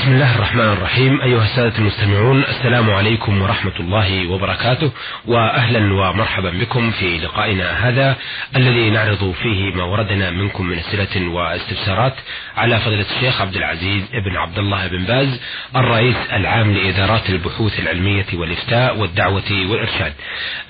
بسم الله الرحمن الرحيم. أيها السادة المستمعون السلام عليكم ورحمة الله وبركاته وأهلا ومرحبا بكم في لقائنا هذا الذي نعرض فيه ما وردنا منكم من أسئلة واستفسارات على فضيلة الشيخ عبد العزيز بن عبد الله بن باز الرئيس العام لإدارات البحوث العلمية والإفتاء والدعوة والإرشاد.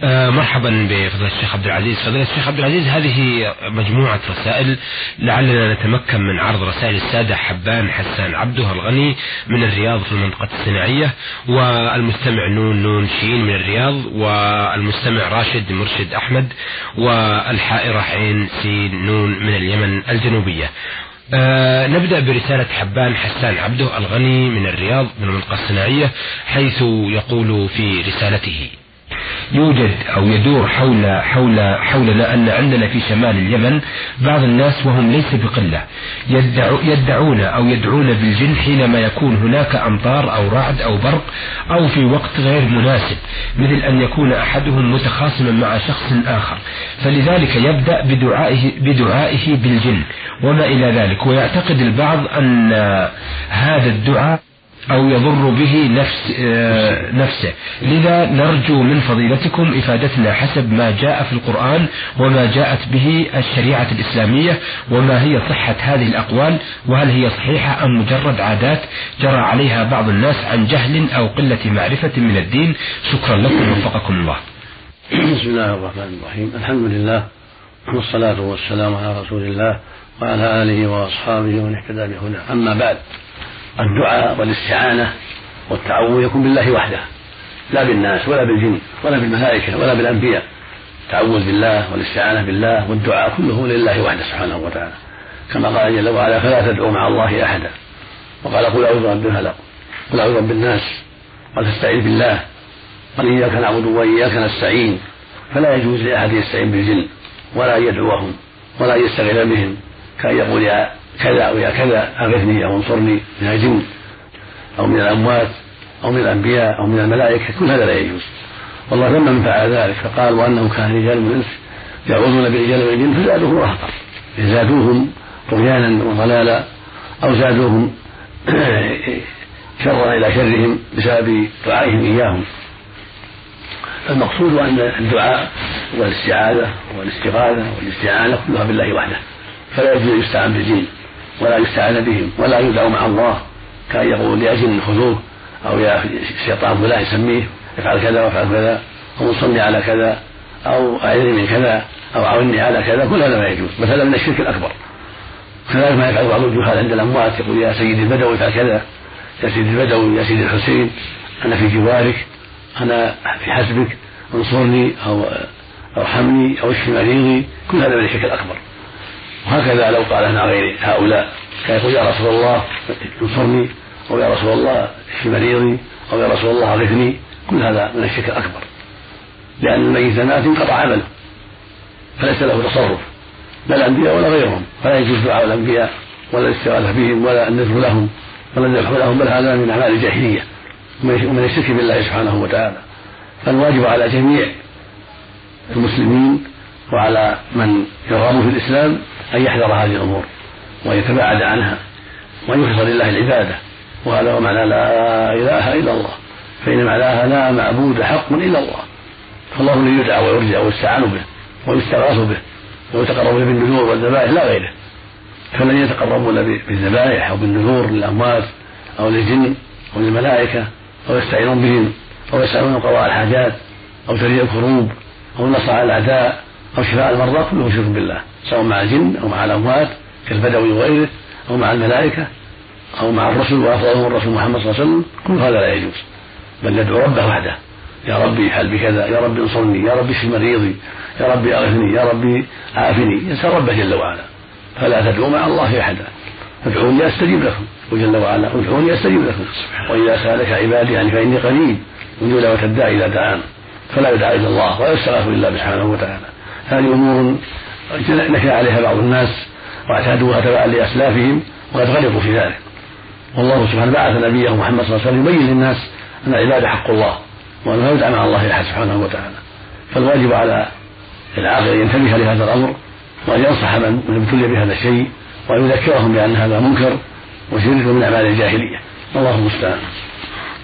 آه، مرحبا بفضيلة الشيخ عبد العزيز. فضيلة الشيخ عبد العزيز هذه مجموعة رسائل لعلنا نتمكن من عرض رسائل السادة حبان حسان عبده الغني من الرياض في المنطقة الصناعية والمستمع نون نون شين من الرياض والمستمع راشد مرشد أحمد والحائرة عين سين نون من اليمن الجنوبية. آه نبدأ برسالة حبان حسان عبده الغني من الرياض من المنطقة الصناعية حيث يقول في رسالته يوجد أو يدور حول حول حولنا أن عندنا في شمال اليمن بعض الناس وهم ليس بقلة. يدعو يدعون أو يدعون بالجن حينما يكون هناك أمطار أو رعد أو برق أو في وقت غير مناسب مثل أن يكون أحدهم متخاصما مع شخص آخر. فلذلك يبدأ بدعائه بدعائه بالجن. وما إلى ذلك. ويعتقد البعض أن هذا الدعاء أو يضر به نفس آه، نفسه. لذا نرجو من فضيلتكم إفادتنا حسب ما جاء في القرآن وما جاءت به الشريعة الإسلامية وما هي صحة هذه الأقوال وهل هي صحيحة أم مجرد عادات جرى عليها بعض الناس عن جهل أو قلة معرفة من الدين. شكرا لكم وفقكم الله. بسم الله الرحمن الرحيم. الحمد لله والصلاة والسلام على رسول الله وعلى آله وأصحابه ومن اهتدى بهداه أما بعد الدعاء والاستعانة والتعوذ يكون بالله وحده. لا بالناس ولا بالجن ولا بالملائكة ولا بالأنبياء. التعوذ بالله والاستعانة بالله والدعاء كله لله وحده سبحانه وتعالى. كما قال جل وعلا فلا تدعوا مع الله أحدا. وقال قل أعوذ برب الفلق قل أعوذ برب الناس قال تستعين بالله قال إياك نعبد وإياك نستعين. فلا يجوز لأحد يستعين بالجن ولا يدعوهم ولا يستغل بهم كأن يقول يا كذا أو يا كذا أغثني أو انصرني من الجن أو من الأموات أو من الأنبياء أو من الملائكة كل هذا لا يجوز. والله ذم من فعل ذلك فقال وأنه كان رجال من الإنس يعوذون برجال من الجن فزادوهم رهقا زادوهم طغيانا وضلالا أو زادوهم شرا إلى شرهم بسبب دعائهم إياهم. المقصود أن الدعاء والاستعاذة والاستغاثة والاستعانة كلها بالله وحده فلا يجوز يستعان بالجن. ولا يستعان بهم ولا يدعو مع الله كأن يقول لأجل خذوه أو يا شيطان فلان يسميه افعل كذا وافعل كذا أو انصرني على كذا أو أعذني من كذا أو عاوني على كذا كل هذا لا يجوز. مثلا من الشرك الأكبر. كذلك ما يفعل بعض الجهال عند الأموات يقول يا سيدي البدوي افعل كذا يا سيدي البدوي يا سيدي الحسين أنا في جوارك أنا في حسبك انصرني أو أرحمني أو اشف مريضي كل هذا من الشرك الأكبر. وهكذا لو قال عن غير هؤلاء كان يقول يا رسول الله؟ انصرني أو يا رسول الله اشف مريضي أو يا رسول الله اغثني كل هذا من الشرك الأكبر. لأن الميت مات انقطع عمله فليس له تصرف. لا الأنبياء ولا غيرهم. فلا يجوز دعاء الأنبياء ولا الاستغاثة بهم ولا النذر لهم ولا الذبح لهم بل هذا من أعمال الجاهلية ومن الشرك بالله سبحانه وتعالى. فالواجب على جميع المسلمين وعلى من يرغب في الإسلام أن يحذر هذه الأمور ويتباعد عنها وأن يخلص لله العبادة. وهذا هو معنى لا إله إلا الله. فإن معناها لا معبود حق إلا الله. فالله الذي يدعى ويرجع ويستعان به ويستغاث به ويتقرب به بالنذور والذبائح لا غيره. فالذين يتقربون بالذبائح أو بالنذور للأموات أو للجن أو للملائكة أو يستعينون بهم أو يسألون قضاء الحاجات أو تريد الكروب أو النصر على الأعداء أو شفاء المرضى كله شرك بالله. سواء مع الجن أو مع الأموات كالبدوي وغيره أو مع الملائكة أو مع الرسل وأفضلهم الرسول محمد صلى الله عليه وسلم كل هذا لا يجوز. بل يدعو ربه وحده. يا ربي حل بكذا يا ربي انصرني يا ربي اشف مريضي يا ربي اغثني يا ربي عافني. يسأل ربه جل وعلا. فلا تدعوا مع الله أحدا. ادعوني أستجب لكم. وجل وعلا ادعوني أستجب لكم. وإذا سألك عبادي عني فإني قريب. من دعوة الداعي إذا دعان. فلا يدعى إلا الله ولا يستغاث إلا سبحانه وتعالى. هذه أمور نكى عليها بعض الناس واعتادوها تبعا لأسلافهم وقد غلطوا في ذلك. والله سبحانه بعث نبيه محمد صلى الله عليه وسلم يبين للناس أن العباده حق الله وأنه لا يدعى مع الله أحد سبحانه وتعالى. فالواجب على العاقل أن ينتبه لهذا الأمر وأن ينصح من ابتلي بهذا الشيء وأن يذكرهم بأن هذا منكر وشرك من أعمال الجاهلية. الله المستعان.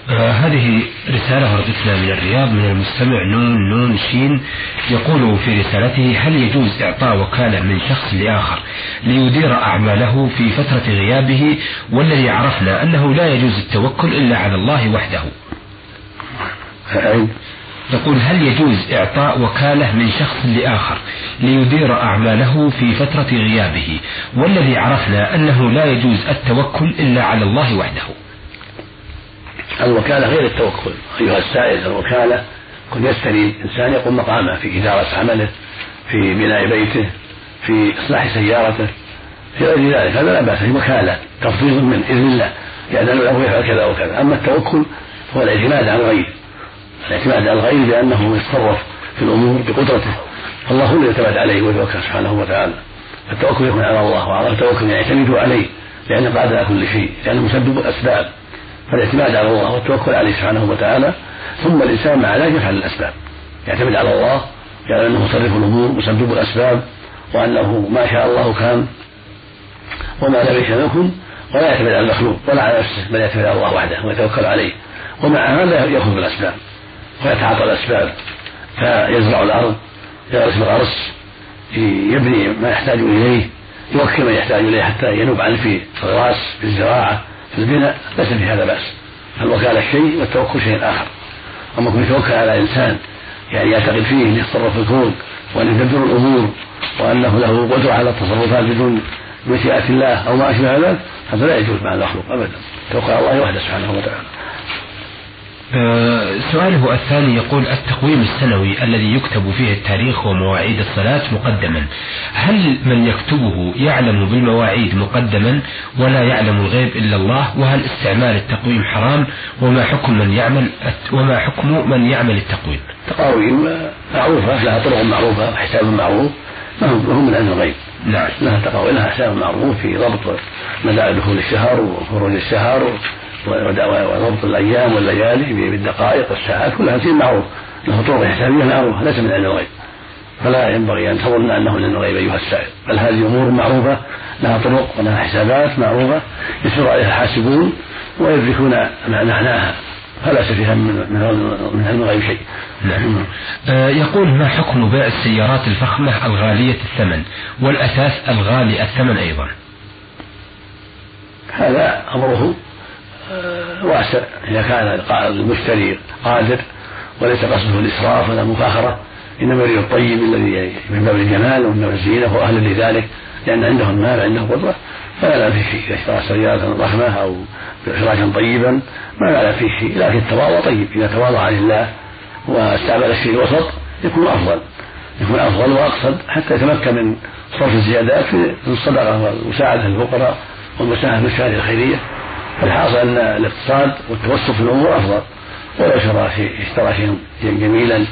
هذه رسالة وردتنا من الرياض من المستمع نون نون شين يقول في رسالته هل يجوز إعطاء وكالة من شخص لآخر ليدير أعماله في فترة غيابه؟ والذي عرفنا أنه لا يجوز التوكل إلا على الله وحده. يقول هل يجوز إعطاء وكالة من شخص لآخر ليدير أعماله في فترة غيابه؟ والذي عرفنا أنه لا يجوز التوكل إلا على الله وحده. الوكالة غير التوكل. أيها السائل الوكالة كن يستري إنسان يقوم مقامه في إدارة عمله في بناء بيته في إصلاح سيارته في غير ذلك. هذا لا بأس وكالة تفضيل من إذن الله يأذن له يفعل كذا وكذا. أما التوكل هو الاعتماد على الغير. الاعتماد على الغير بأنه يتصرف في الأمور بقدرته. الله هو الذي يعتمد عليه ويتوكل سبحانه وتعالى. فالتوكل يكون على الله وعلى التوكل يعتمد عليه لأنه قادر على كل شيء لأنه مسبب الأسباب. فالاعتماد على الله والتوكل عليه سبحانه وتعالى ثم الإنسان مع ذلك يفعل الأسباب. يعتمد على الله يعلم أنه مصرف الأمور مسبب الأسباب وأنه ما شاء الله كان وما لم يشاء يكن ولا يعتمد على المخلوق ولا على نفسه بل يعتمد على الله وحده ويتوكل عليه. ومع هذا يأخذ بالأسباب ويتعاطى الأسباب فيزرع الأرض يغرس الغرس يبني ما يحتاج إليه يوكل من يحتاج إليه حتى ينوب عنه في الغراس في الزراعة. في البناء ليس في هذا بأس. الوكالة شيء والتوكل شيء آخر. أما كن يتوكل على إنسان يعني يعتقد فيه أن يتصرف الكون وأن يدبر الأمور وأنه له قدرة على التصرفات بدون مشيئة الله أو ما أشبه ذلك هذا لا يجوز مع المخلوق أبدا. توكل على الله وحده سبحانه وتعالى. سؤاله الثاني يقول التقويم السنوي الذي يكتب فيه التاريخ ومواعيد الصلاة مقدما. هل من يكتبه يعلم بالمواعيد مقدما ولا يعلم الغيب إلا الله؟ وهل استعمال التقويم حرام؟ وما حكم من يعمل وما حكم من يعمل التقويم؟ تقاويم معروفة لها طرق معروفة وحساب معروف ما هو من علم الغيب. نعم. لها تقاويم لها حساب معروف في ضبط مدى دخول الشهر وخروج الشهر وضبط الأيام والليالي بالدقائق والساعات كلها شيء معروف له طرق حسابيه معروفه ليس من علم الغيب فلا ينبغي أن تظن أنه من الغيب أيها السائل بل هذه أمور معروفة لها طرق ولها حسابات معروفة يسير عليها الحاسبون ويدركون معناها فلا فيها من من علم الغيب شيء. نعم. آه يقول ما حكم بيع السيارات الفخمة الغاليه الثمن والاثاث الغالي الثمن أيضا؟ هذا أمره واسع إذا كان المشتري قادر وليس قصده الإسراف ولا المفاخرة إنما يريد الطيب الذي من باب الجمال ومن باب الزينة وهو أهل لذلك لأن عنده المال عنده قدرة فلا لا فيه شيء إذا اشترى سيارة ضخمة أو فراشا طيبا ما لا فيه شيء لكن التواضع طيب إذا تواضع لله واستعمل الشيء الوسط يكون أفضل يكون أفضل وأقصد حتى يتمكن من صرف الزيادات في الصدقه والمساعدة للفقراء والمساهمه في الخيرية. الحاصل أن الاقتصاد والتوسط في الأمور أفضل ولو شرى شيء اشترى شيئا جميلا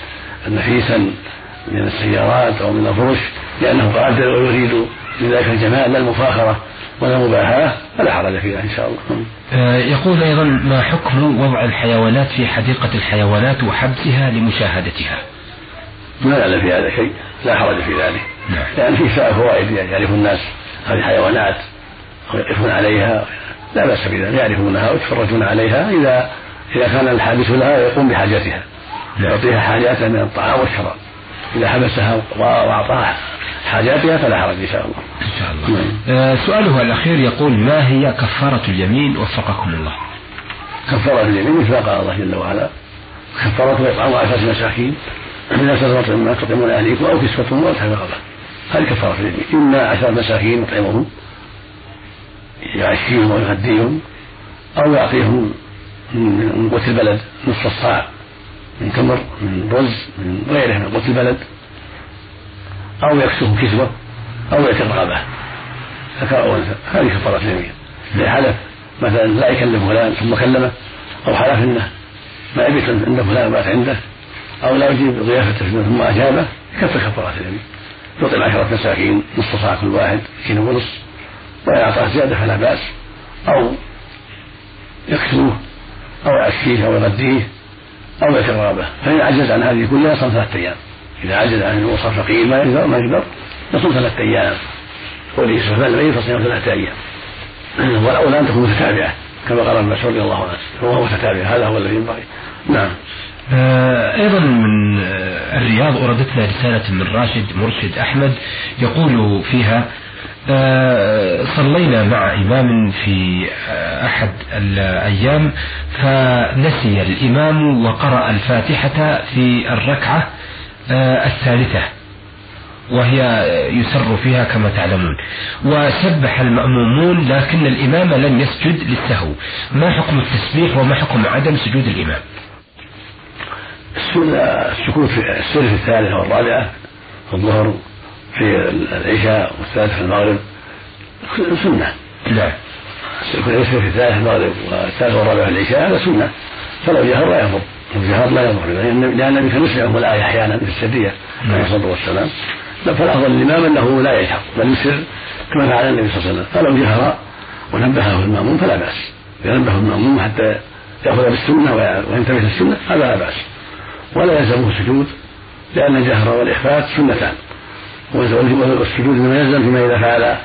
نفيسا من السيارات أو من الفرش لأنه قادر ويريد من ذلك الجمال لا المفاخرة ولا المباحاه فلا حرج فيها إن شاء الله. آه، يقول أيضا ما حكم وضع الحيوانات في حديقة الحيوانات وحبسها لمشاهدتها؟ ما يعلم في هذا شيء لا حرج في ذلك. نعم. لأن فيه فوائد يعرف الناس هذه حيوانات أو يقفون عليها لا بأس بذلك. يعرفونها ويتفرجون عليها إذا إذا كان الحابس لها يقوم بحاجتها. نعم. يعطيها حاجاتها من الطعام والشراب. إذا حبسها وأعطاها حاجاتها فلا حرج إن شاء الله. إن شاء الله. نعم. آه سؤاله الأخير يقول ما هي كفارة اليمين؟ وفقكم الله. كفارة اليمين مثل قال الله جل وعلا. كفارة إطعام عشرة مساكين من عشرة ما تطعمون أهليكم أو كسوتهم أو رقبة هذه كفارة اليمين. إما عشرة مساكين نطعمهم يعشيهم ويغديهم أو يعطيهم من قوت البلد نصف الصاع من تمر من رز من غيره من قوت البلد. أو يكسوهم كسوة أو يعتق رقبة ذكر أو أنثى هذه كفارة اليمين. إذا حلف مثلا لا يكلم فلان ثم كلمه أو حلف أنه ما يبيت عند فلان بات عنده أو لا يجيب ضيافته ثم أجابه يكفر كفارة اليمين. يطعم عشرة مساكين نصف صاع كل واحد كيلو ونصف وإن أعطاه زيادة فلا بأس. أو يكسوه أو يعشيه أو يغديه أو يتغابه فإن عجز عن هذه كلها يصوم ثلاثة أيام. إذا عجز عن الوصف فقير ما يقدر ما يقدر يصوم ثلاثة أيام. قوله سبحانه فصيام ثلاثة أيام. والأولى أن تكون متتابعة كما قال ابن مسعود رضي الله عنه. هو متتابع هذا هو الذي ينبغي. نعم. آه، أيضا من آه، الرياض أوردتنا رسالة من راشد مرشد أحمد يقول فيها صلينا مع إمام في أحد الأيام فنسي الإمام وقرأ الفاتحة في الركعة الثالثة وهي يسر فيها كما تعلمون. وسبح المأمومون لكن الإمام لم يسجد للسهو. ما حكم التسبيح وما حكم عدم سجود الإمام؟ السنة السكوت في السنة الثالثة والرابعة الظهر في العشاء والثالثة في المغرب سنة. نعم. السكوت في الثالثة في المغرب والثالثة والرابعة في العشاء هذا سنة. فلو جهر لا يضر لو جهر لا يضر لأن النبي كان يسمعهم الآية أحيانا في السرية عليه الصلاة والسلام. فالأفضل للإمام أنه لا يجهر بل يسر كما فعل النبي صلى الله عليه وسلم. فلو جهر ونبهه المأموم فلا بأس. إذا نبهه المأموم حتى يأخذ بالسنة وينتبه للسنة هذا لا بأس. ولا يلزمه السجود لأن الجهر والإخفاء سنتان. والسجود انما يلزم فيما إذا فعل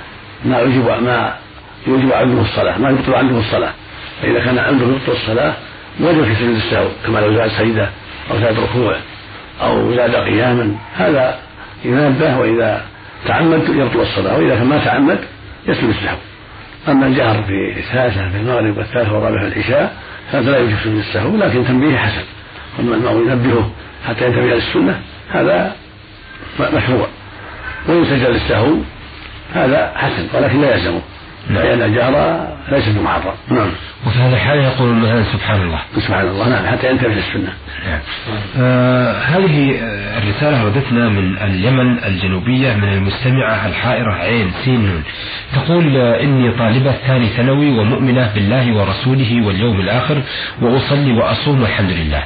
ما يجب ما يوجب عنده الصلاة ما يبطل عنده الصلاة. فإذا كان عنده يبطل الصلاة وجب في سجود السهو كما لو زاد سجدة أو زاد ركوع أو زاد قياما. هذا ينبه وإذا تعمد يبطل الصلاة وإذا كان ما تعمد يسجد السهو. أما الجهر في الثالثة في المغرب والثالثة والرابعة في العشاء هذا لا يوجب سجود السهو لكن تنبيه حسن. أما المأمور ينبهه حتى ينتبه للسنة هذا مشروع. وإن سجد للسهو هذا حسن ولكن لا يلزمه نعم. لأن الجهر ليس بمحرم. نعم. وفي هذا الحال يقول المثلا سبحان الله. سبحان الله نعم حتى ينتبه للسنة نعم. آه هذه الرسالة وردتنا من اليمن الجنوبية من المستمعة الحائرة عين سين نون. تقول إني طالبة ثاني ثانوي ومؤمنة بالله ورسوله واليوم الآخر وأصلي وأصوم والحمد لله.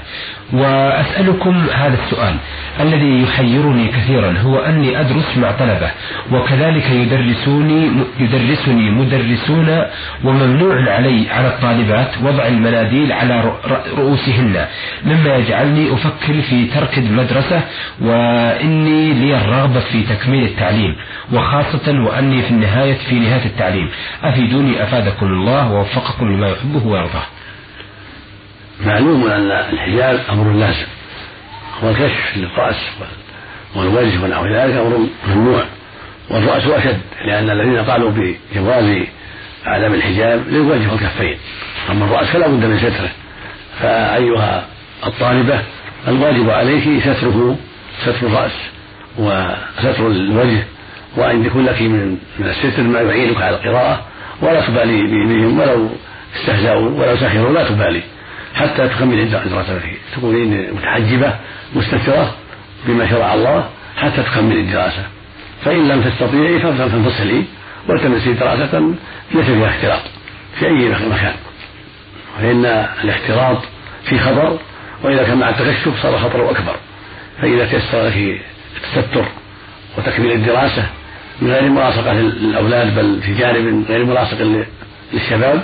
وأسألكم هذا السؤال الذي يحيرني كثيرا هو أني أدرس مع طلبة وكذلك يدرسوني يدرسني مدرسون وممنوع علي على الطالبات وضع المناديل على رؤوسهن مما يجعلني أفكر في ترك المدرسة وإني لي الرغبة في تكميل التعليم وخاصة وأني في النهاية في نهاية التعليم. أفيدوني أفادكم الله ووفقكم لما يحبه ويرضاه. معلوم أن الحجاب أمر لازم والكشف للرأس والوجه ونحو ذلك أمر ممنوع والرأس أشد لأن الذين قالوا بجواز عدم الحجاب للوجه والكفين أما الرأس فلا بد من ستره فأيها الطالبة الواجب عليك ستره ستر الرأس وستر الوجه وأن يكون لك من من الستر ما يعينك على القراءة ولا تبالي بهم ولو استهزأوا ولو سخروا لا تبالي. حتى تكمل دراستك تكونين متحجبة مستترة بما شرع الله حتى تكمل الدراسة فإن لم تستطيعي فانفصلي والتمسي دراسة ليس فيها اختلاط في أي مكان. فإن الاختلاط في خطر وإذا كان مع التكشف صار خطره أكبر. فإذا تيسر لك التستر وتكميل الدراسة من غير ملاصقة للأولاد بل في جانب غير ملاصق للشباب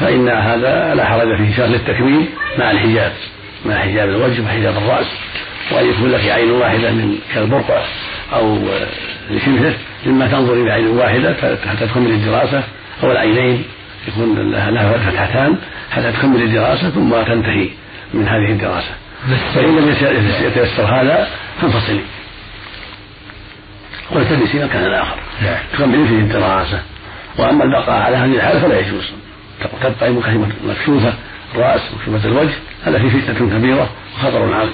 فإن هذا لا حرج فيه شرط للتكميل مع الحجاب مع حجاب الوجه وحجاب الرأس وأن يكون لك عين واحدة من كالبرقع أو لشبهه مما تنظر إلى عين واحدة حتى تكمل الدراسة أو العينين يكون لها فتحتان حتى تكمل الدراسة ثم تنتهي من هذه الدراسة. فإن لم يتيسر هذا فانفصلي. والتمسي مكانا آخر. نعم. تكملي فيه الدراسة. وأما البقاء على هذه الحالة فلا يجوز. تبقى مكشوفة الرأس مكشوفة الوجه هذا فيه فتنة كبيرة وخطر عظيم.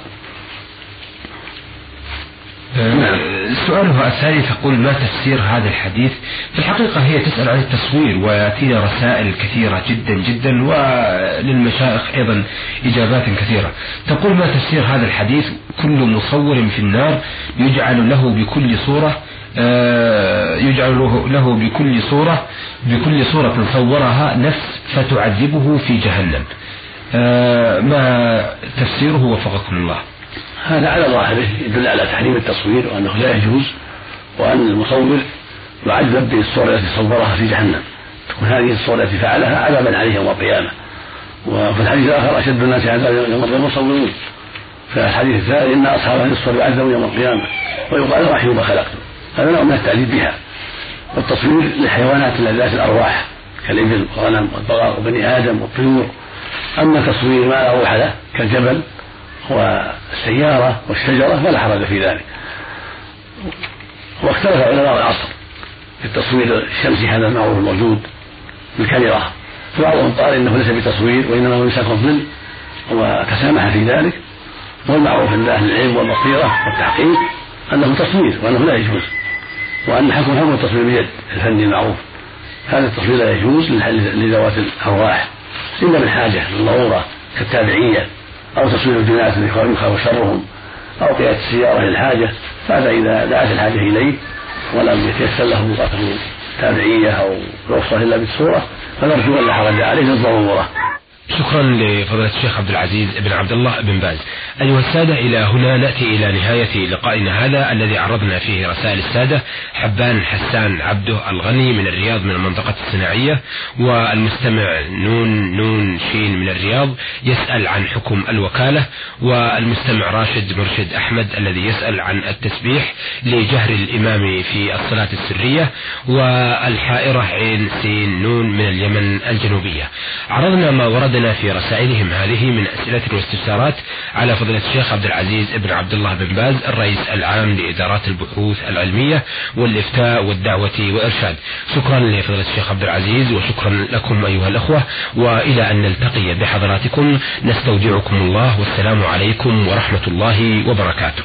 نعم. سؤالها الثاني تقول ما تفسير هذا الحديث؟ في الحقيقة هي تسأل عن التصوير ويأتينا رسائل كثيرة جدا جدا وللمشايخ أيضا إجابات كثيرة. تقول ما تفسير هذا الحديث؟ كل مصور في النار يجعل له بكل صورة يجعل له بكل صورة بكل صورة صورها نفس فتعذبه في جهنم. آه، ما تفسيره وفقكم الله. هذا على ظاهره يدل على تحريم التصوير وأنه لا يجوز وأن المصور يعذب بالصورة التي صورها في جهنم. تكون هذه الصورة التي فعلها عذابا عليه يوم القيامة. وفي الحديث الآخر أشد الناس عذابا يوم القيامة المصورون. في الحديث الثاني إن أصحاب هذه الصور يعذبون يوم القيامة. ويقال رحموا ما خلقتم. هذا نوع من التعذيب بها. والتصوير للحيوانات ذات الأرواح كالإبل والغنم والبقر وبني آدم والطيور. أما تصوير ما لا روح له كالجبل والسيارة والشجرة فلا حرج في ذلك. واختلف علماء العصر في التصوير الشمسي هذا المعروف الموجود بالكاميرا. فبعضهم قال إنه ليس بتصوير وإنما هو مساك الظل وتسامح في ذلك. والمعروف عند أهل العلم والبصيرة والتحقيق أنه تصوير وأنه لا يجوز. وأن حكم حكم التصوير بيد الفني المعروف. هذا التصوير لا يجوز لذوات الأرواح إلا من حاجة من ضرورة كالتابعية أو تصوير الجنات يخاف شرهم أو قيادة السيارة للحاجة فهذا إذا دعت الحاجة إليه ولم يتيسر له بقاته تابعية أو رخصة إلا بالصورة فنرجو ان لا حرج عليه للضروره شكرا لفضيلة الشيخ عبد العزيز بن عبد الله بن باز. أيها السادة إلى هنا نأتي إلى نهاية لقائنا هذا الذي عرضنا فيه رسائل السادة. حبان حسان عبده الغني من الرياض من المنطقة الصناعية والمستمع نون نون شين من الرياض يسأل عن حكم الوكالة والمستمع راشد مرشد أحمد الذي يسأل عن التسبيح لجهر الإمام في الصلاة السرية والحائرة عين سين نون من اليمن الجنوبية. عرضنا ما ورد لنا في رسائلهم هذه من أسئلة واستفسارات على فضيلة الشيخ عبد العزيز بن عبد الله بن باز الرئيس العام لإدارات البحوث العلمية والإفتاء والدعوة وإرشاد شكرا لفضيلة الشيخ عبد العزيز وشكرا لكم أيها الأخوة وإلى أن نلتقي بحضراتكم نستودعكم الله والسلام عليكم ورحمة الله وبركاته.